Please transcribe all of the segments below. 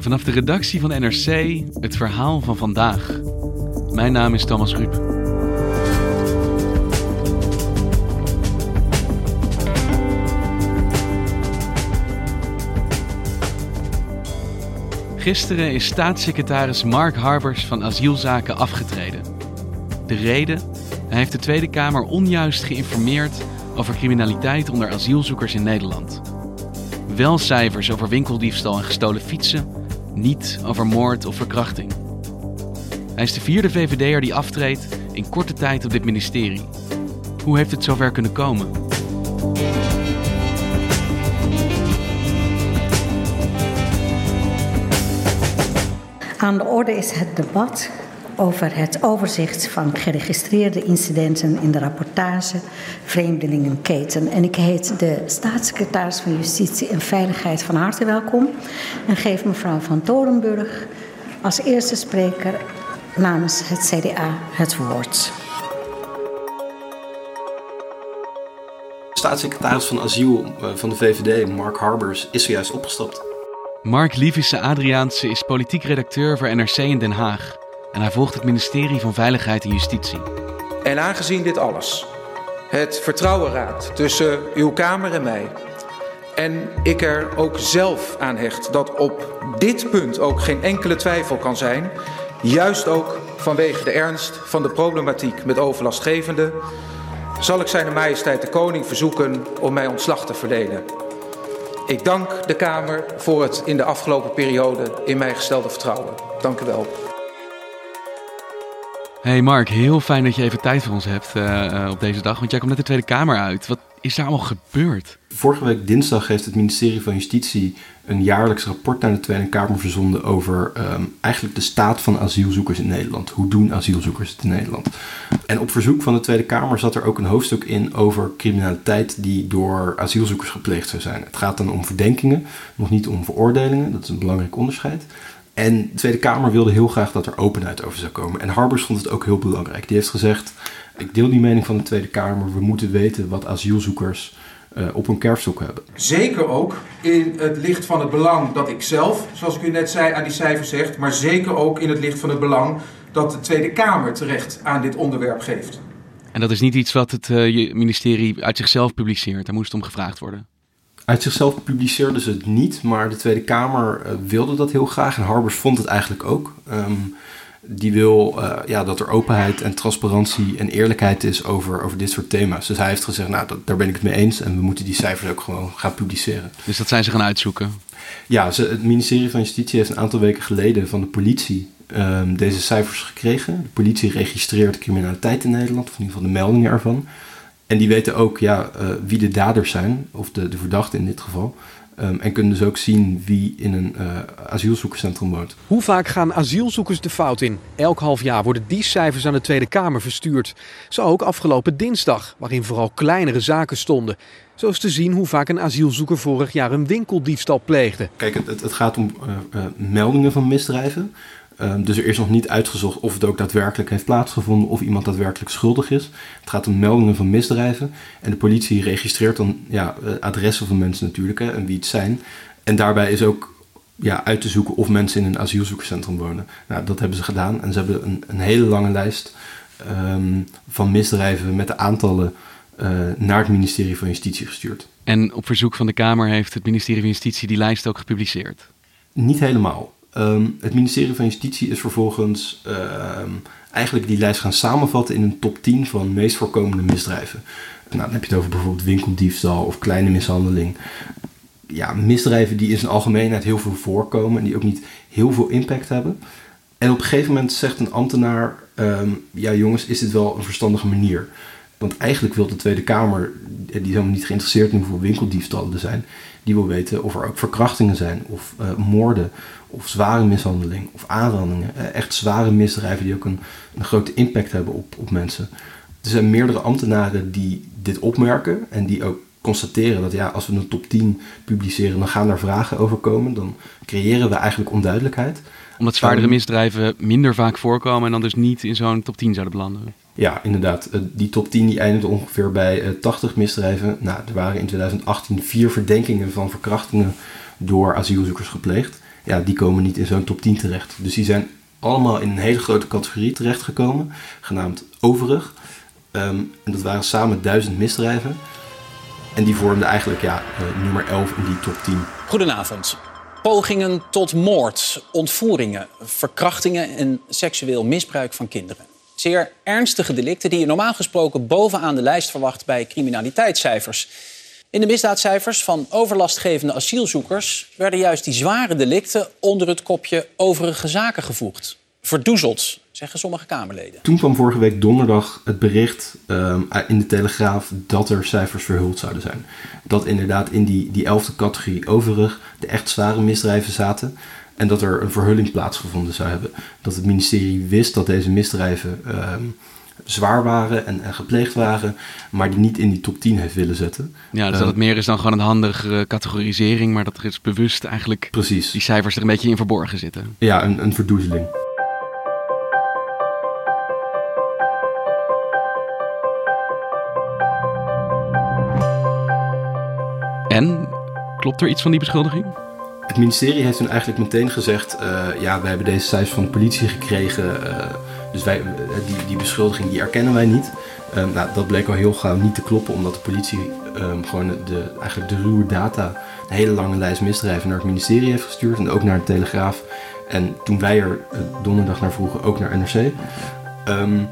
Vanaf de redactie van NRC het verhaal van vandaag. Mijn naam is Thomas Ruip. Gisteren is staatssecretaris Mark Harbers van asielzaken afgetreden. De reden? Hij heeft de Tweede Kamer onjuist geïnformeerd over criminaliteit onder asielzoekers in Nederland. Wel cijfers over winkeldiefstal en gestolen fietsen, niet over moord of verkrachting. Hij is de vierde VVD'er die aftreedt in korte tijd op dit ministerie. Hoe heeft het zover kunnen komen? Aan de orde is het debat over het overzicht van geregistreerde incidenten in de rapportage Vreemdelingenketen. En ik heet de staatssecretaris van Justitie en Veiligheid van harte welkom en geef mevrouw van Torenburg als eerste spreker namens het CDA het woord. Staatssecretaris van Asiel eh, van de VVD, Mark Harbers, is zojuist opgestapt. Mark Lievisse Adriaanse is politiek redacteur voor NRC in Den Haag. En hij volgt het ministerie van Veiligheid en Justitie. En aangezien dit alles het vertrouwen raadt tussen uw Kamer en mij. En ik er ook zelf aan hecht dat op dit punt ook geen enkele twijfel kan zijn. Juist ook vanwege de ernst van de problematiek met overlastgevenden. Zal ik zijn majesteit de koning verzoeken om mij ontslag te verdelen. Ik dank de Kamer voor het in de afgelopen periode in mij gestelde vertrouwen. Dank u wel. Hey Mark, heel fijn dat je even tijd voor ons hebt uh, op deze dag. Want jij komt net de Tweede Kamer uit. Wat is daar allemaal gebeurd? Vorige week dinsdag heeft het ministerie van Justitie een jaarlijks rapport naar de Tweede Kamer verzonden over um, eigenlijk de staat van asielzoekers in Nederland. Hoe doen asielzoekers het in Nederland? En op verzoek van de Tweede Kamer zat er ook een hoofdstuk in over criminaliteit die door asielzoekers gepleegd zou zijn. Het gaat dan om verdenkingen, nog niet om veroordelingen. Dat is een belangrijk onderscheid. En de Tweede Kamer wilde heel graag dat er openheid over zou komen. En Harbers vond het ook heel belangrijk. Die heeft gezegd: Ik deel die mening van de Tweede Kamer. We moeten weten wat asielzoekers uh, op hun kerfstok hebben. Zeker ook in het licht van het belang dat ik zelf, zoals ik u net zei, aan die cijfers zeg. Maar zeker ook in het licht van het belang dat de Tweede Kamer terecht aan dit onderwerp geeft. En dat is niet iets wat het uh, ministerie uit zichzelf publiceert. Daar moest om gevraagd worden. Uit zichzelf publiceerden ze het niet, maar de Tweede Kamer uh, wilde dat heel graag. En Harbers vond het eigenlijk ook. Um, die wil uh, ja, dat er openheid en transparantie en eerlijkheid is over, over dit soort thema's. Dus hij heeft gezegd, nou, dat, daar ben ik het mee eens. En we moeten die cijfers ook gewoon gaan publiceren. Dus dat zijn ze gaan uitzoeken? Ja, ze, het ministerie van Justitie heeft een aantal weken geleden van de politie um, deze cijfers gekregen. De politie registreert criminaliteit in Nederland, of in ieder geval de meldingen ervan. En die weten ook ja, uh, wie de daders zijn, of de, de verdachte in dit geval. Um, en kunnen dus ook zien wie in een uh, asielzoekerscentrum woont. Hoe vaak gaan asielzoekers de fout in? Elk half jaar worden die cijfers aan de Tweede Kamer verstuurd. Zo ook afgelopen dinsdag, waarin vooral kleinere zaken stonden. Zo is te zien hoe vaak een asielzoeker vorig jaar een winkeldiefstal pleegde. Kijk, het, het gaat om uh, uh, meldingen van misdrijven. Um, dus er is nog niet uitgezocht of het ook daadwerkelijk heeft plaatsgevonden of iemand daadwerkelijk schuldig is. Het gaat om meldingen van misdrijven. En de politie registreert dan ja, adressen van mensen natuurlijk hè, en wie het zijn. En daarbij is ook ja, uit te zoeken of mensen in een asielzoekerscentrum wonen. Nou, dat hebben ze gedaan en ze hebben een, een hele lange lijst um, van misdrijven met de aantallen uh, naar het ministerie van Justitie gestuurd. En op verzoek van de Kamer heeft het ministerie van Justitie die lijst ook gepubliceerd? Niet helemaal. Ehm, het ministerie van Justitie is vervolgens ehm, eigenlijk die lijst gaan samenvatten in een top 10 van meest voorkomende misdrijven. Nou, dan heb je het over bijvoorbeeld winkeldiefstal of kleine mishandeling. Ja, misdrijven die in zijn algemeenheid heel veel voorkomen en die ook niet heel veel impact hebben. En op een gegeven moment zegt een ambtenaar: ehm, Ja, jongens, is dit wel een verstandige manier? Want eigenlijk wil de Tweede Kamer, die is helemaal niet geïnteresseerd in hoeveel winkeldiefstallen er zijn, die wil weten of er ook verkrachtingen zijn, of uh, moorden, of zware mishandeling, of aanrandingen. Uh, echt zware misdrijven die ook een, een grote impact hebben op, op mensen. Er zijn meerdere ambtenaren die dit opmerken en die ook constateren dat ja, als we een top 10 publiceren, dan gaan daar vragen over komen. Dan creëren we eigenlijk onduidelijkheid. Omdat zwaardere um, misdrijven minder vaak voorkomen en dan dus niet in zo'n top 10 zouden belanden. Ja, inderdaad. Die top 10 die eindigde ongeveer bij 80 misdrijven. Nou, er waren in 2018 vier verdenkingen van verkrachtingen door asielzoekers gepleegd. Ja, die komen niet in zo'n top 10 terecht. Dus die zijn allemaal in een hele grote categorie terechtgekomen, genaamd overig. Um, en dat waren samen duizend misdrijven. En die vormden eigenlijk ja, uh, nummer 11 in die top 10. Goedenavond. Pogingen tot moord, ontvoeringen, verkrachtingen en seksueel misbruik van kinderen. Zeer ernstige delicten die je normaal gesproken bovenaan de lijst verwacht bij criminaliteitscijfers. In de misdaadcijfers van overlastgevende asielzoekers werden juist die zware delicten onder het kopje overige zaken gevoegd. Verdoezeld, zeggen sommige Kamerleden. Toen kwam vorige week donderdag het bericht um, in de Telegraaf dat er cijfers verhuld zouden zijn. Dat inderdaad in die, die elfde categorie overig de echt zware misdrijven zaten. En dat er een verhulling plaatsgevonden zou hebben. Dat het ministerie wist dat deze misdrijven um, zwaar waren en, en, gepleegd waren, maar die niet in die top 10 heeft willen zetten. Ja, dus dat het meer is dan gewoon een handige categorisering, maar dat er is bewust eigenlijk Precies. die cijfers er een beetje in verborgen zitten. Ja, een, een verdoezeling. En klopt er iets van die beschuldiging? Het ministerie heeft toen eigenlijk meteen gezegd: uh, ja, we hebben deze cijfers van de politie gekregen. Uh, dus wij, die, die beschuldiging die erkennen wij niet. Uh, nou, dat bleek al heel gauw niet te kloppen, omdat de politie um, gewoon de, eigenlijk de ruwe data, een hele lange lijst misdrijven naar het ministerie heeft gestuurd en ook naar de Telegraaf. En toen wij er donderdag naar vroegen, ook naar NRC. Um,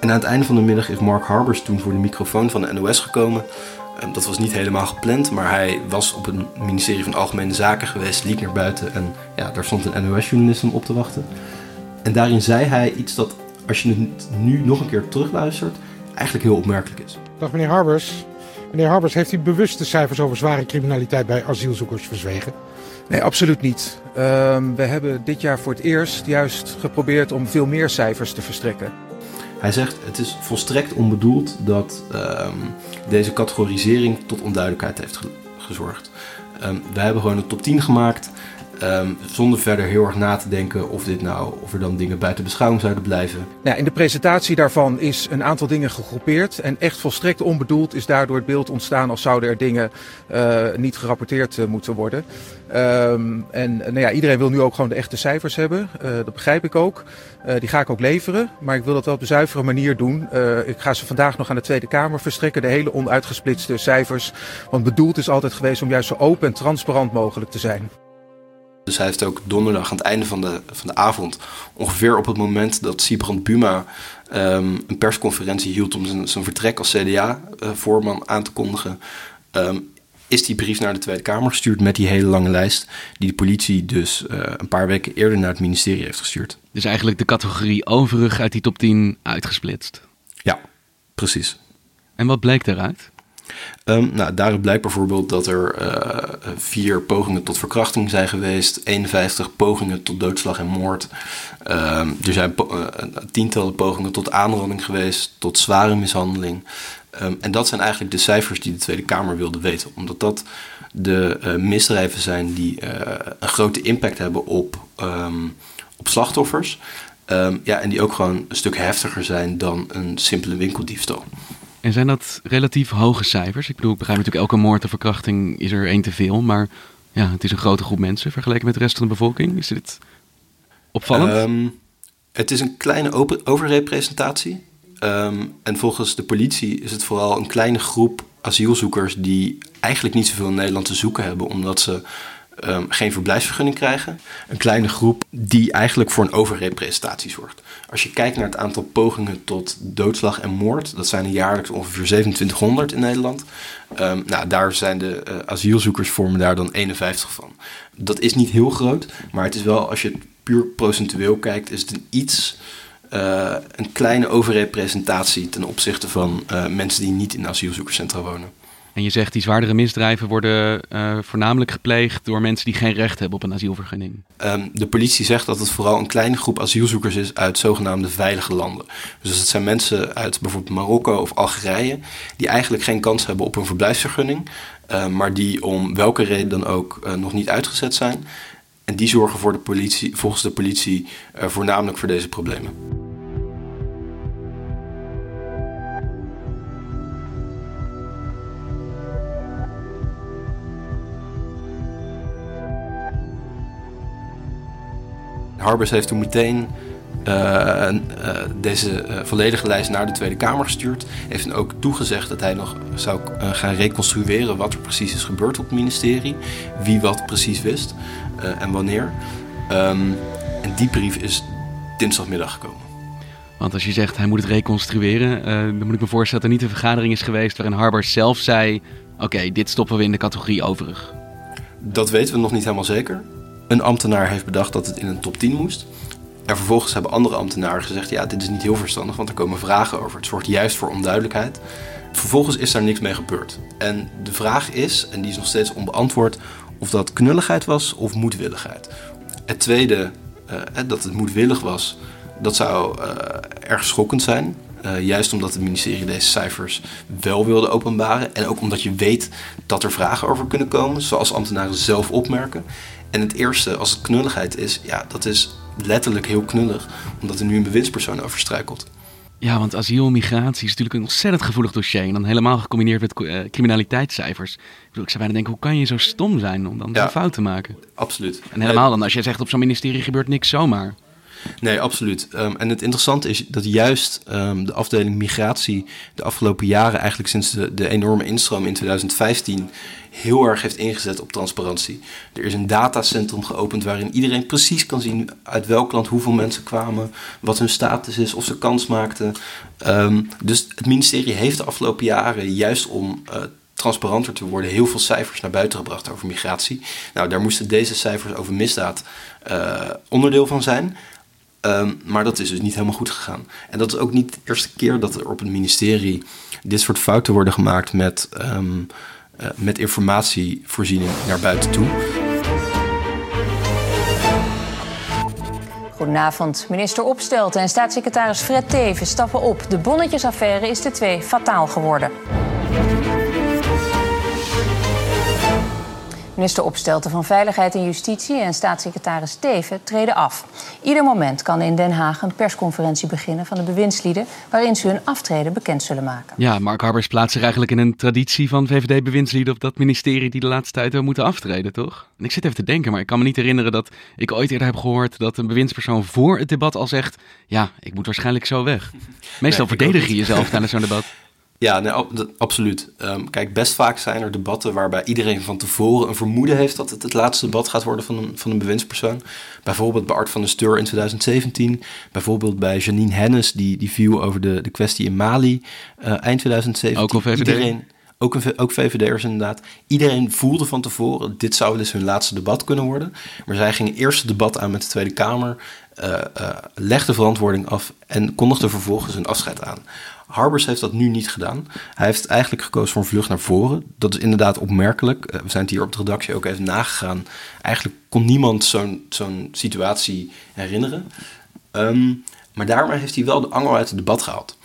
en aan het einde van de middag is Mark Harbers toen voor de microfoon van de NOS gekomen. Dat was niet helemaal gepland, maar hij was op het ministerie van Algemene Zaken geweest, liep naar buiten en ja, daar stond een NOS-journalist om op te wachten. En daarin zei hij iets dat, als je het nu nog een keer terugluistert, eigenlijk heel opmerkelijk is. Dag meneer Harbers. Meneer Harbers, heeft u bewust de cijfers over zware criminaliteit bij asielzoekers verzwegen? Nee, absoluut niet. Uh, we hebben dit jaar voor het eerst juist geprobeerd om veel meer cijfers te verstrekken. Hij zegt het is volstrekt onbedoeld dat um, deze categorisering tot onduidelijkheid heeft ge gezorgd. Um, we hebben gewoon een top 10 gemaakt. Um, zonder verder heel erg na te denken of, dit nou, of er dan dingen buiten beschouwing zouden blijven. Ja, in de presentatie daarvan is een aantal dingen gegroepeerd. En echt volstrekt onbedoeld is daardoor het beeld ontstaan als zouden er dingen uh, niet gerapporteerd uh, moeten worden. Um, en nou ja, iedereen wil nu ook gewoon de echte cijfers hebben. Uh, dat begrijp ik ook. die ga ik ook leveren. Maar ik wil dat wel op een zuivere manier doen. ik ga ze vandaag nog aan de Tweede Kamer verstrekken. De hele onuitgesplitste cijfers. Want bedoeld is altijd geweest om juist zo open en transparant mogelijk te zijn. Dus hij heeft ook donderdag aan het einde van de, van de avond, ongeveer op het moment dat Sibrand Buma um, een persconferentie hield om zijn, zijn vertrek als CDA-voorman uh, aan te kondigen, um, is die brief naar de Tweede Kamer gestuurd met die hele lange lijst, die de politie dus uh, een paar weken eerder naar het ministerie heeft gestuurd. Dus eigenlijk de categorie overig uit die top 10 uitgesplitst. Ja, precies. En wat bleek daaruit? Um, nou, daaruit blijkt bijvoorbeeld dat er uh, vier pogingen tot verkrachting zijn geweest, 51 pogingen tot doodslag en moord. Um, er zijn uh, tientallen pogingen tot aanranding geweest, tot zware mishandeling. Um, en dat zijn eigenlijk de cijfers die de Tweede Kamer wilde weten, omdat dat de uh, misdrijven zijn die een grote impact hebben op, op slachtoffers. ja, en die ook gewoon een stuk heftiger zijn dan een simpele winkeldiefstal. En zijn dat relatief hoge cijfers? Ik bedoel, ik begrijp natuurlijk, elke moord en verkrachting is er één te veel. Maar ja, het is een grote groep mensen vergeleken met de rest van de bevolking. Is dit opvallend? Um, het is een kleine overrepresentatie. Um, en volgens de politie is het vooral een kleine groep asielzoekers die eigenlijk niet zoveel in Nederland te zoeken hebben, omdat ze um, geen verblijfsvergunning krijgen. Een kleine groep die eigenlijk voor een overrepresentatie zorgt. Als je kijkt naar het aantal pogingen tot doodslag en moord, dat zijn er jaarlijks ongeveer 2700 in Nederland. Um, nou, daar zijn de uh, asielzoekers vormen daar dan 51 van. Dat is niet heel groot, maar het is wel, als je het puur procentueel kijkt, is het een iets uh, een kleine overrepresentatie ten opzichte van uh, mensen die niet in asielzoekerscentra wonen. En je zegt die zwaardere misdrijven worden uh, voornamelijk gepleegd door mensen die geen recht hebben op een asielvergunning. Um, de politie zegt dat het vooral een kleine groep asielzoekers is uit zogenaamde veilige landen. Dus het zijn mensen uit bijvoorbeeld Marokko of Algerije die eigenlijk geen kans hebben op een verblijfsvergunning, uh, maar die om welke reden dan ook uh, nog niet uitgezet zijn. En die zorgen voor de politie, volgens de politie voornamelijk voor deze problemen. Harbers heeft toen meteen uh, uh, deze uh, volledige lijst naar de Tweede Kamer gestuurd. Heeft ook toegezegd dat hij nog zou gaan reconstrueren wat er precies is gebeurd op het ministerie. Wie wat precies wist en wanneer. Um, en die brief is dinsdagmiddag gekomen. Want als je zegt hij moet het reconstrueren, dan moet ik me voorstellen dat er niet een vergadering is geweest waarin Harbers zelf zei: Oké, okay, dit stoppen we in de categorie overig. Dat weten we nog niet helemaal zeker. Een ambtenaar heeft bedacht dat het in een top 10 moest. En vervolgens hebben andere ambtenaren gezegd: ja, dit is niet heel verstandig, want er komen vragen over. Het zorgt juist voor onduidelijkheid. Vervolgens is daar niks mee gebeurd. En de vraag is, en die is nog steeds onbeantwoord, of dat knulligheid was of moedwilligheid. Het tweede, uh, dat het moedwillig was, dat zou uh, erg schokkend zijn. Juist omdat het ministerie deze cijfers wel wilde openbaren. En ook omdat je weet dat er vragen over kunnen komen, zoals ambtenaren zelf opmerken. En het eerste, als het knulligheid is, ja, dat is letterlijk heel knullig, omdat er nu een bewindspersoon over struikelt. Ja, want asiel en migratie is natuurlijk een ontzettend gevoelig dossier. En dan helemaal gecombineerd met uh, criminaliteitscijfers. Ik, bedoel, ik zou bijna denken, hoe kan je zo stom zijn om dan ja, zo'n fout te maken? Absoluut. En helemaal dan, als je zegt op zo'n ministerie gebeurt niks zomaar. Nee, absoluut. Um, en het interessante is dat juist um, de afdeling migratie de afgelopen jaren, eigenlijk sinds de, de enorme instroom in 2015, heel erg heeft ingezet op transparantie. Er is een datacentrum geopend waarin iedereen precies kan zien uit welk land hoeveel mensen kwamen, wat hun status is, of ze kans maakten. Um, dus het ministerie heeft de afgelopen jaren juist om uh, transparanter te worden, heel veel cijfers naar buiten gebracht over migratie. Nou, daar moesten deze cijfers over misdaad uh, onderdeel van zijn. Um, maar dat is dus niet helemaal goed gegaan. En dat is ook niet de eerste keer dat er op het ministerie dit soort fouten worden gemaakt met, um, uh, met informatievoorziening naar buiten toe. Goedenavond. Minister Opstelten en staatssecretaris Fred Teven stappen op. De bonnetjesaffaire is de twee fataal geworden. Minister Opstelten van Veiligheid en Justitie en staatssecretaris Teven treden af. Ieder moment kan in Den Haag een persconferentie beginnen van de bewindslieden... waarin ze hun aftreden bekend zullen maken. Ja, Mark Harbers plaatst zich eigenlijk in een traditie van VVD-bewindslieden... op dat ministerie die de laatste tijd wel moeten aftreden, toch? En ik zit even te denken, maar ik kan me niet herinneren dat ik ooit eerder heb gehoord... dat een bewindspersoon voor het debat al zegt... ja, ik moet waarschijnlijk zo weg. Meestal nee, verdedig je jezelf tijdens zo'n debat. Ja, nee, absoluut. Um, kijk, best vaak zijn er debatten waarbij iedereen van tevoren een vermoeden heeft dat het het laatste debat gaat worden van een, van een bewindspersoon. Bijvoorbeeld bij Art van der Steur in 2017. Bijvoorbeeld bij Janine Hennis, die, die viel over de, de kwestie in Mali uh, eind 2017. Ook al VVD? Iedereen, ook, een, ook VVD'ers inderdaad. Iedereen voelde van tevoren, dit zou dus hun laatste debat kunnen worden. Maar zij gingen eerst het debat aan met de Tweede Kamer, uh, uh, legde verantwoording af en kondigde vervolgens een afscheid aan. Harbers heeft dat nu niet gedaan. Hij heeft eigenlijk gekozen voor een vlucht naar voren. Dat is inderdaad opmerkelijk. We zijn het hier op de redactie ook even nagegaan. Eigenlijk kon niemand zo'n situatie herinneren. Um, maar daarmee heeft hij wel de angel uit het debat gehaald.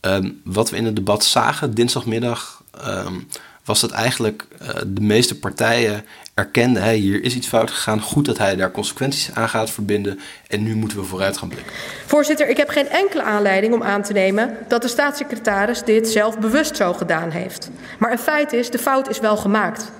Um, wat we in het debat zagen dinsdagmiddag. Um, was dat eigenlijk uh, de meeste partijen erkenden, hey, hier is iets fout gegaan, goed dat hij daar consequenties aan gaat verbinden en nu moeten we vooruit gaan blikken. Voorzitter, ik heb geen enkele aanleiding om aan te nemen dat de staatssecretaris dit zelf bewust zo gedaan heeft. Maar een feit is, de fout is wel gemaakt.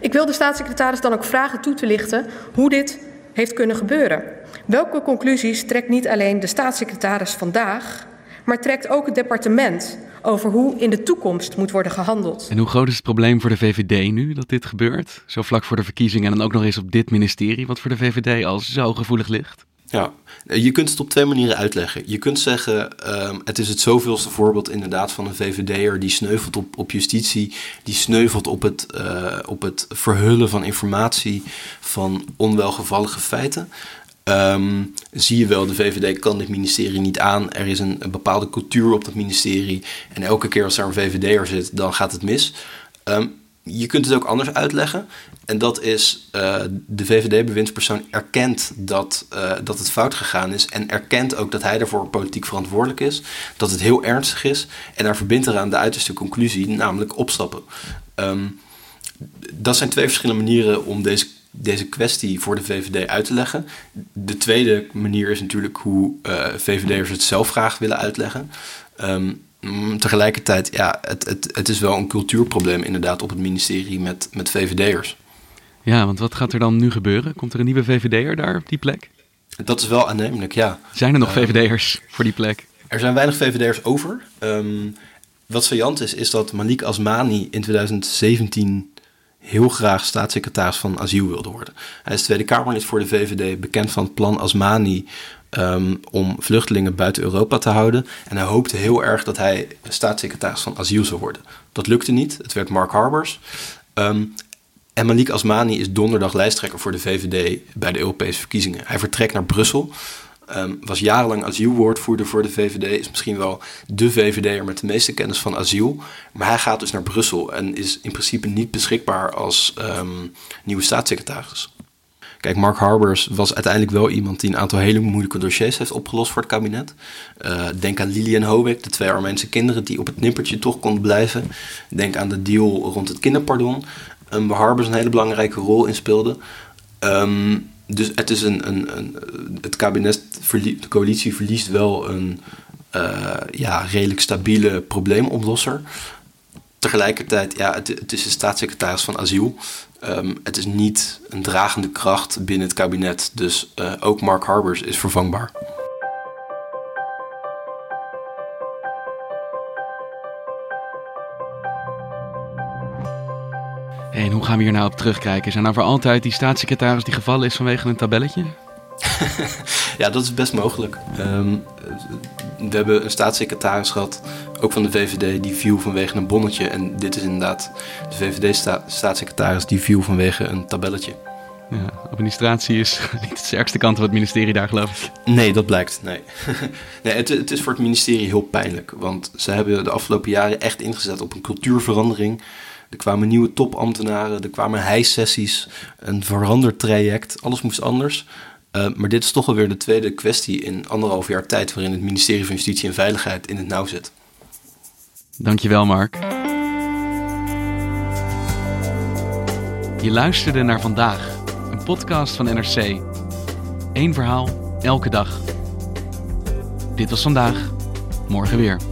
Ik wil de staatssecretaris dan ook vragen toe te lichten hoe dit heeft kunnen gebeuren. Welke conclusies trekt niet alleen de staatssecretaris vandaag, maar trekt ook het departement over hoe in de toekomst moet worden gehandeld. En hoe groot is het probleem voor de VVD nu dat dit gebeurt? Zo vlak voor de verkiezingen en dan ook nog eens op dit ministerie, wat voor de VVD al zo gevoelig ligt? Ja, je kunt het op twee manieren uitleggen. Je kunt zeggen, um, het is het zoveelste voorbeeld inderdaad van een VVD'er die sneuvelt op, op justitie, die sneuvelt op het, uh, op het verhullen van informatie van onwelgevallige feiten. Um, zie je wel, de VVD kan dit ministerie niet aan. Er is een, bepaalde cultuur op dat ministerie. En elke keer als er een VVD'er zit, dan gaat het mis. Um, je kunt het ook anders uitleggen. En dat is, uh, de VVD-bewindspersoon erkent dat, uh, dat het fout gegaan is. En erkent ook dat hij daarvoor politiek verantwoordelijk is. Dat het heel ernstig is. En daar verbindt eraan de uiterste conclusie, namelijk opstappen. Um, dat zijn twee verschillende manieren om deze, deze kwestie voor de VVD uit te leggen. De tweede manier is natuurlijk hoe uh, VVD'ers het zelf graag willen uitleggen. Um, Mm, tegelijkertijd, ja, het, het, het is wel een cultuurprobleem inderdaad op het ministerie met, met VVD'ers. Ja, want wat gaat er dan nu gebeuren? Komt er een nieuwe VVD'er daar op die plek? Dat is wel aannemelijk, ja. Zijn er nog uh, VVD'ers voor die plek? Er zijn weinig VVD'ers over. Um, wat saillant is, is dat Malik Asmani in 2017 heel graag staatssecretaris van asiel wilde worden. Hij is Tweede Kamerlid voor de VVD, bekend van het plan Asmani um, om vluchtelingen buiten Europa te houden. En hij hoopte heel erg dat hij staatssecretaris van asiel zou worden. Dat lukte niet. Het werd Mark Harbers. Um, en Malik Asmani is donderdag lijsttrekker voor de VVD bij de Europese verkiezingen. Hij vertrekt naar Brussel. Um, was jarenlang asielwoordvoerder voor de VVD. Is misschien wel de VVD'er met de meeste kennis van asiel. Maar hij gaat dus naar Brussel en is in principe niet beschikbaar als um, nieuwe staatssecretaris. Kijk, Mark Harbers was uiteindelijk wel iemand die een aantal hele moeilijke dossiers heeft opgelost voor het kabinet. Uh, denk aan Lilian Hobeck, de twee Armeense kinderen die op het nippertje toch konden blijven. Denk aan de deal rond het kinderpardon, um, waar Harbers een hele belangrijke rol in speelde. Dus het is een, een, een het kabinet, de coalitie verliest wel een uh, ja, redelijk stabiele probleemoplosser. Tegelijkertijd, ja, het, is de staatssecretaris van asiel. Um, het is niet een dragende kracht binnen het kabinet. Dus uh, ook Mark Harbers is vervangbaar. En hoe gaan we hier nou op terugkijken? Zijn er voor altijd die staatssecretaris die gevallen is vanwege een tabelletje? ja, dat is best mogelijk. Um, we hebben een staatssecretaris gehad, ook van de VVD, die viel vanwege een bonnetje. En dit is inderdaad de VVD-staatssecretaris die viel vanwege een tabelletje. Ja, administratie is niet de sterkste kant van het ministerie daar, geloof ik. Nee, dat blijkt. Nee. nee het, het, is voor het ministerie heel pijnlijk. Want ze hebben de afgelopen jaren echt ingezet op een cultuurverandering. Er kwamen nieuwe topambtenaren, er kwamen hijsessies, een veranderd traject. Alles moest anders. Uh, maar dit is toch alweer de tweede kwestie in anderhalf jaar tijd waarin het ministerie van Justitie en Veiligheid in het nauw zit. Dankjewel, Mark. Je luisterde naar vandaag, een podcast van NRC. Eén verhaal, elke dag. Dit was vandaag, morgen weer.